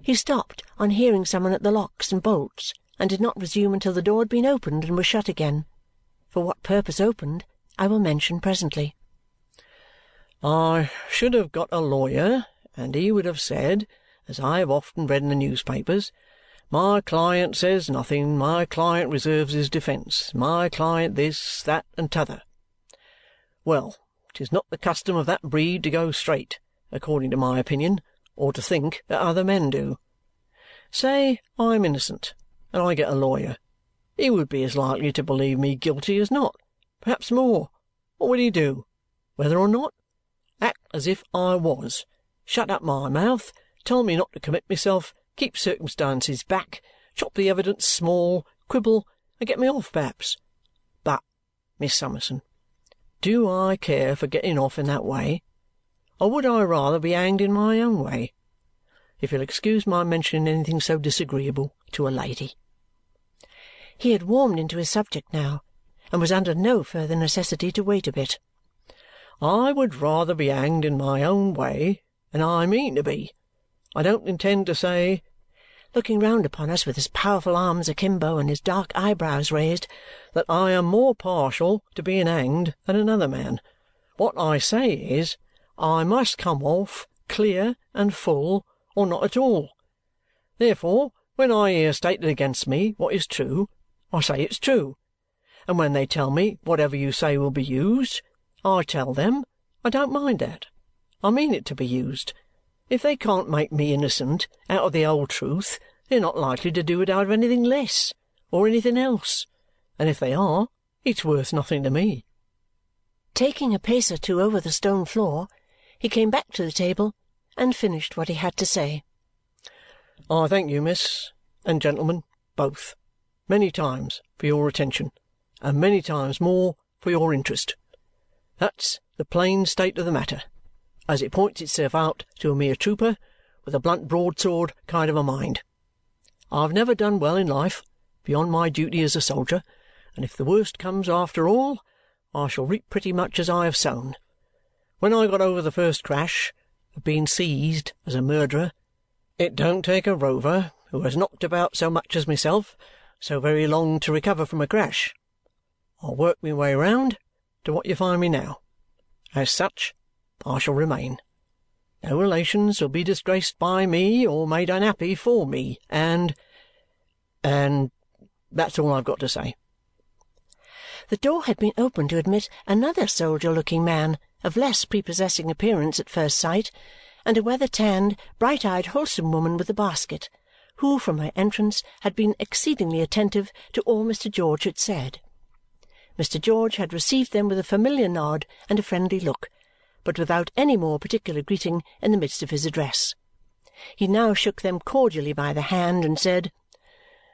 He stopped on hearing some one at the locks and bolts and did not resume until the door had been opened and was shut again. For what purpose opened, I will mention presently. I should have got a lawyer, and he would have said, as I have often read in the newspapers, 'My client says nothing, my client reserves his defence, my client this, that, and t'other.' Well, it is not the custom of that breed to go straight, according to my opinion, or to think that other men do. Say I am innocent, and I get a lawyer. He would be as likely to believe me guilty as not. Perhaps more. What would he do? Whether or not? Act as if I was. Shut up my mouth, tell me not to commit myself, keep circumstances back, chop the evidence small, quibble, and get me off perhaps. But, Miss Summerson, do I care for getting off in that way, or would I rather be hanged in my own way? If you'll excuse my mentioning anything so disagreeable to a lady. He had warmed into his subject now and was under no further necessity to wait a bit. I would rather be hanged in my own way, and I mean to be. I don't intend to say," looking round upon us with his powerful arms akimbo and his dark eyebrows raised, "that I am more partial to being hanged than another man. What I say is, I must come off clear and full, or not at all. Therefore, when I hear stated against me what is true, I say it's true. And when they tell me whatever you say will be used, I tell them I don't mind that. I mean it to be used. If they can't make me innocent out of the whole truth, they're not likely to do it out of anything less or anything else. And if they are, it's worth nothing to me. Taking a pace or two over the stone floor, he came back to the table and finished what he had to say. I thank you, miss, and gentlemen, both many times for your attention, and many times more for your interest. That's the plain state of the matter, as it points itself out to a mere trooper with a blunt broadsword kind of a mind. I have never done well in life beyond my duty as a soldier, and if the worst comes after all, I shall reap pretty much as I have sown. When I got over the first crash of being seized as a murderer, it don't take a rover who has knocked about so much as myself so very long to recover from a crash. I worked my way round to what you find me now. As such, I shall remain. No relations will be disgraced by me or made unhappy for me, and and that's all I've got to say. The door had been opened to admit another soldier-looking man of less prepossessing appearance at first sight and a weather-tanned, bright-eyed, wholesome woman with a basket who from her entrance had been exceedingly attentive to all Mr. George had said. Mr. George had received them with a familiar nod and a friendly look, but without any more particular greeting in the midst of his address. He now shook them cordially by the hand and said,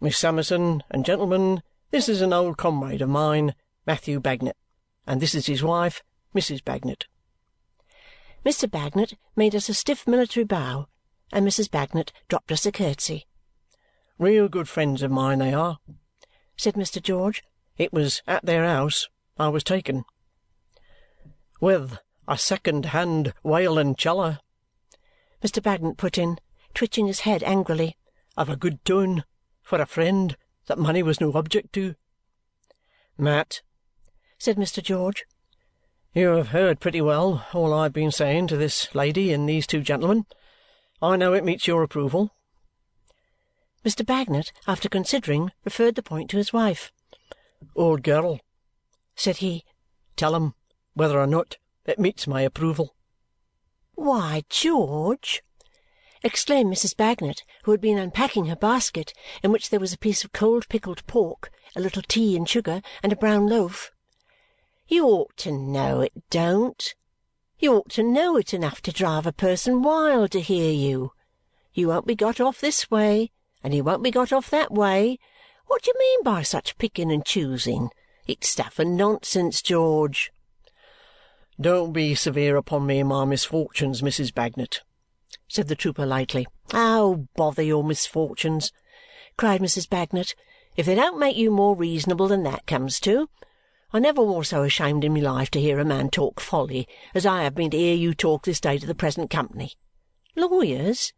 "Miss Summerson and gentlemen, this is an old comrade of mine, Matthew Bagnet, and this is his wife, Mrs. Bagnet." Mr. Bagnet made us a stiff military bow and Mrs. Bagnet dropped us a curtsy. "Real good friends of mine they are," said Mr. George. "It was at their house I was taken." "With a second-hand violonceller," Mr. Bagnet put in, twitching his head angrily, "of a good tone for a friend that money was no object to." "Mat," said Mr. George, "you have heard pretty well all I have been saying to this lady and these two gentlemen. I know it meets your approval." Mr. Bagnet, after considering, referred the point to his wife. "Old girl," said he, "tell 'em whether or not it meets my approval." "Why, George!" exclaimed Mrs. Bagnet, who had been unpacking her basket, in which there was a piece of cold pickled pork, a little tea and sugar, and a brown loaf. "You ought to know it don't. You ought to know it enough to drive a person wild to hear you. You won't be got off this way, and you won't be got off that way. What do you mean by such picking and choosing? It's stuff and nonsense, George." "Don't be severe upon me in my misfortunes, Mrs. Bagnet," said the trooper lightly. "Oh, bother your misfortunes!" cried Mrs. Bagnet. "If they don't make you more reasonable than that comes to. I never was so ashamed in my life to hear a man talk folly as I have been to hear you talk this day to the present company. Lawyers?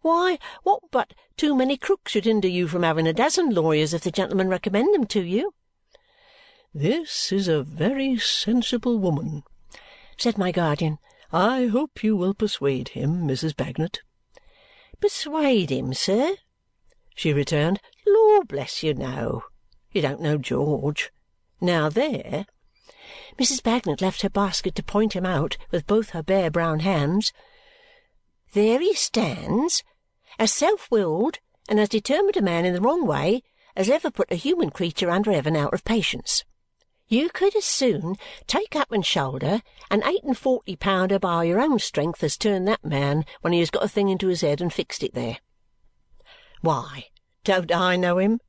Why, what but too many crooks should hinder you from having a dozen lawyers if the gentlemen recommend them to you?" "This is a very sensible woman," said my guardian. "I hope you will persuade him, Mrs. Bagnet." "Persuade him, sir?" she returned. "Lord bless you, no! You don't know George. Now there!" Mrs. Bagnet left her basket to point him out with both her bare brown hands. "There he stands, as self-willed and as determined a man in the wrong way as ever put a human creature under heaven out of patience. You could as soon take up and shoulder an eight and forty pounder by your own strength as turn that man when he has got a thing into his head and fixed it there. Why, don't I know him?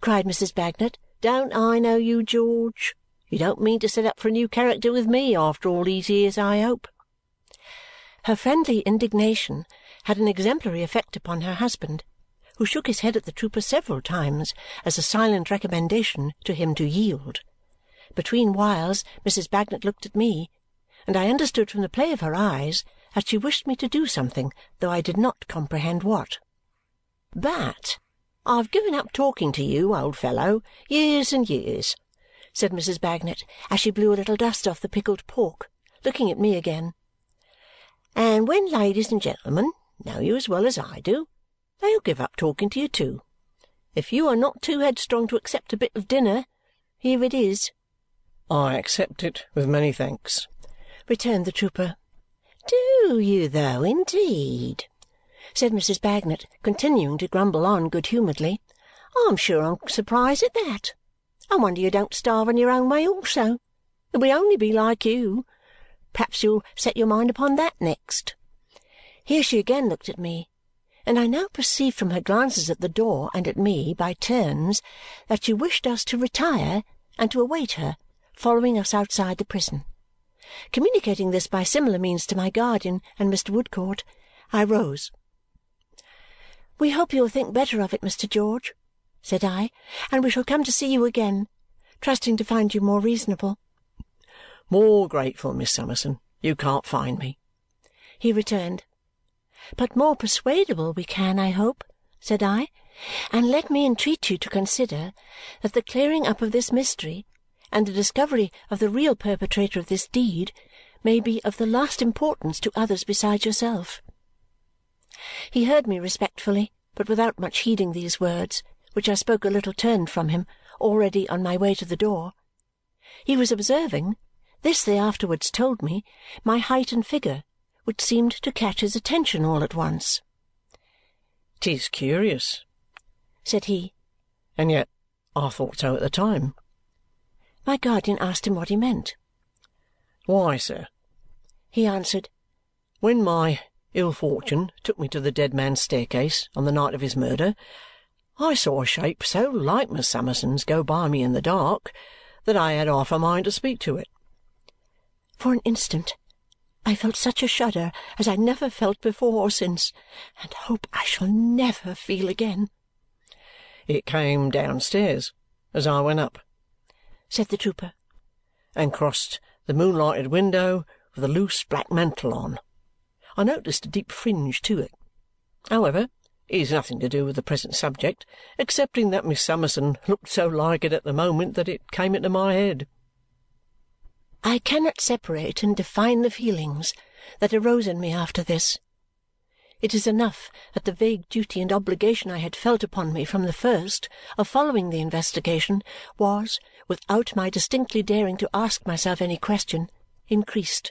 cried Mrs. Bagnet. Don't I know you, George? You don't mean to set up for a new character with me after all these years, I hope? Her friendly indignation had an exemplary effect upon her husband, who shook his head at the trooper several times as a silent recommendation to him to yield. Between whiles Mrs. Bagnet looked at me, and I understood from the play of her eyes that she wished me to do something, though I did not comprehend what. "But I've given up talking to you, old fellow, years and years," said Mrs. Bagnet as she blew a little dust off the pickled pork, looking at me again. "And when ladies and gentlemen know you as well as I do, they'll give up talking to you too. If you are not too headstrong to accept a bit of dinner, here it is." "I accept it with many thanks," returned the trooper. "Do you, though, indeed?" Said Mrs. Bagnet, continuing to grumble on good-humouredly. "I'm sure I'm surprised at that. I wonder you don't starve in your own way also. It would only be like you. Perhaps you'll set your mind upon that next." Here she again looked at me, and I now perceived from her glances at the door and at me by turns that she wished us to retire and to await her, following us outside the prison. Communicating this by similar means to my guardian and Mr. Woodcourt, I rose. "We hope you will think better of it, Mr. George," said I, "and we shall come to see you again, trusting to find you more reasonable." "More grateful, Miss Summerson, you can't find me," he returned. "But more persuadable we can, I hope," said I. "And let me entreat you to consider that the clearing up of this mystery and the discovery of the real perpetrator of this deed may be of the last importance to others besides yourself. He heard me respectfully, but without much heeding these words, which I spoke a little turned from him, already on my way to the door. He was observing this they afterwards told me my height and figure, which seemed to catch his attention all at once. "'Tis curious," said he. "And yet I thought so at the time." My guardian asked him what he meant. "Why, sir," he answered, "when my ill fortune took me to the dead man's staircase on the night of his murder, I saw a shape so like Miss Summerson's go by me in the dark that I had half a mind to speak to it." For an instant I felt such a shudder as I never felt before or since, and hope I shall never feel again. "It came downstairs as I went up," said the trooper, "and crossed the moonlighted window with a loose black mantle on. I noticed a deep fringe to it. However, it has nothing to do with the present subject, excepting that Miss Summerson looked so like it at the moment that it came into my head." I cannot separate and define the feelings that arose in me after this. It is enough that the vague duty and obligation I had felt upon me from the first of following the investigation was, without my distinctly daring to ask myself any question, increased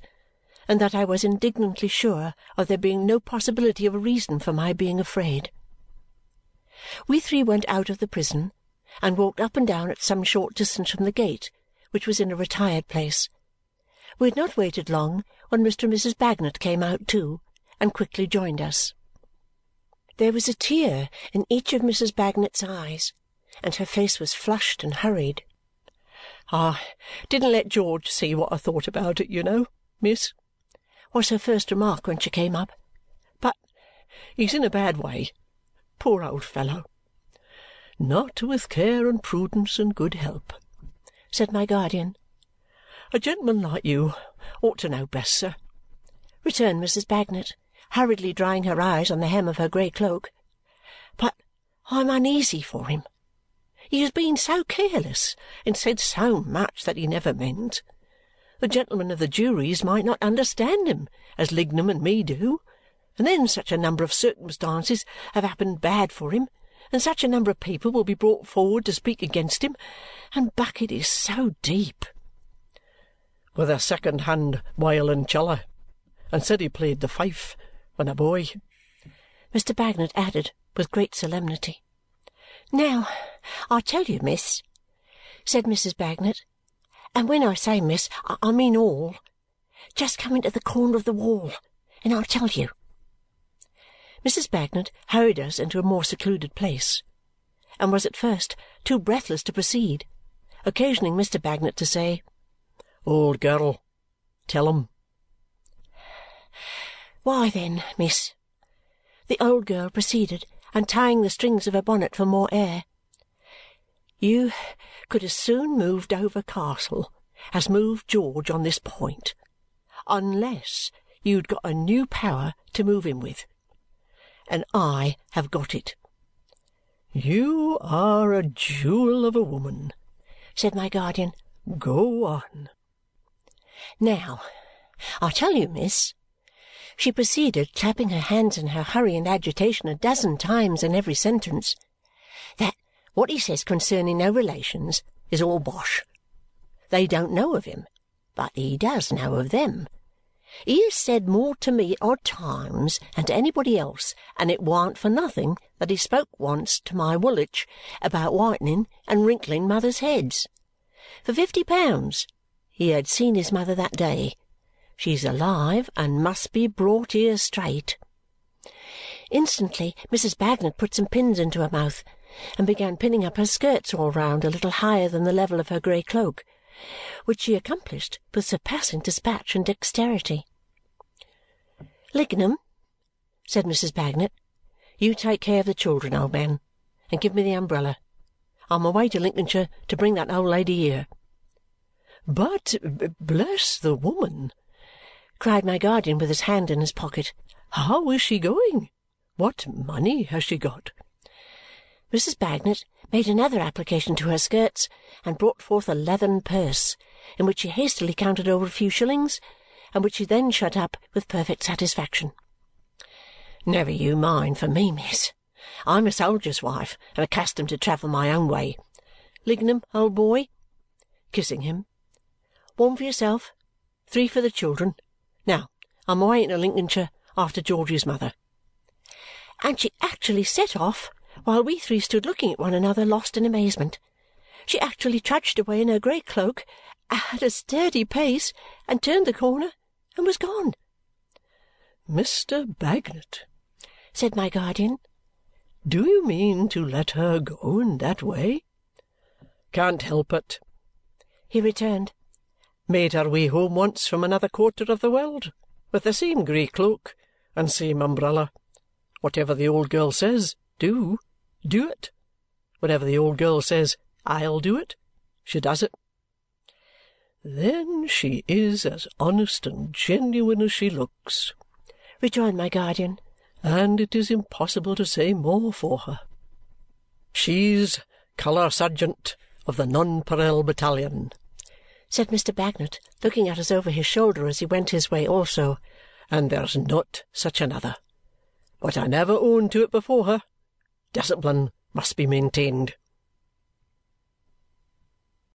and that I was indignantly sure of there being no possibility of a reason for my being afraid. We three went out of the prison and walked up and down at some short distance from the gate, which was in a retired place. We had not waited long when Mr. and Mrs. Bagnet came out too and quickly joined us. There was a tear in each of Mrs. Bagnet's eyes, and her face was flushed and hurried. "I didn't let George see what I thought about it, you know, miss," was her first remark when she came up. "But he's in a bad way. Poor old fellow!" "Not with care and prudence and good help," said my guardian. "A gentleman like you ought to know best, sir," returned Mrs. Bagnet, hurriedly drying her eyes on the hem of her grey cloak. "But I'm uneasy for him. He has been so careless and said so much that he never meant. The gentlemen of the juries might not understand him as Lignum and me do, and then such a number of circumstances have happened bad for him, and such a number of people will be brought forward to speak against him, and Bucket is so deep." "With a second-hand violoncello, and said he played the fife when a boy," Mr. Bagnet added with great solemnity. "Now, I tell you, miss," said Mrs. Bagnet, "and when I say miss, I mean all. Just come into the corner of the wall, and I'll tell you." Mrs. Bagnet hurried us into a more secluded place and was at first too breathless to proceed, occasioning Mr. Bagnet to say, "Old girl, tell 'em." "Why, then, miss," the old girl proceeded, untying the strings of her bonnet for more air, "you could as soon move Dover Castle as move George on this point, unless you'd got a new power to move him with and I have got it." "You are a jewel of a woman," said my guardian. "Go on." "Now, I tell you, miss," she proceeded, clapping her hands in her hurry and agitation a dozen times in every sentence, "that what he says concerning no relations is all bosh. They don't know of him, but he does know of them. He has said more to me at odd times than to anybody else, and it warn't for nothing that he spoke once to my Woolwich about whitening and wrinkling mothers' heads. For fifty pounds he had seen his mother that day. She's alive and must be brought here straight." Instantly Mrs. Bagnet put some pins into her mouth and began pinning up her skirts all round a little higher than the level of her grey cloak which she accomplished with surpassing dispatch and dexterity. "Lignum," said Mrs. Bagnet, "you take care of the children, old man, and give me the umbrella. I'm away to Lincolnshire to bring that old lady here." "But, bless the woman!" cried my guardian with his hand in his pocket. "How is she going? What money has she got?" Mrs. Bagnet made another application to her skirts and brought forth a leathern purse, in which she hastily counted over a few shillings, and which she then shut up with perfect satisfaction. "Never you mind for me, miss. I'm a soldier's wife and accustomed to travel my own way. Lignum, old boy," kissing him, "one for yourself, three for the children. Now, I'm away into Lincolnshire after George's mother." And she actually set off while we three stood looking at one another lost in amazement. She actually trudged away in her grey cloak at a sturdy pace and turned the corner and was gone. "Mr. Bagnet," said my guardian, "do you mean to let her go in that way?" "Can't help it," he returned. "Made her way home once from another quarter of the world with the same grey cloak and same umbrella. Whatever the old girl says, do do it. Whenever the old girl says, I'll do it, she does it." "Then she is as honest and genuine as she looks," rejoined my guardian, "and it is impossible to say more for her. She's colour sergeant of the Nonpareil Battalion," said Mr. Bagnet, looking at us over his shoulder as he went his way also, "and there's not such another. But I never owned to it before her. Discipline must be maintained.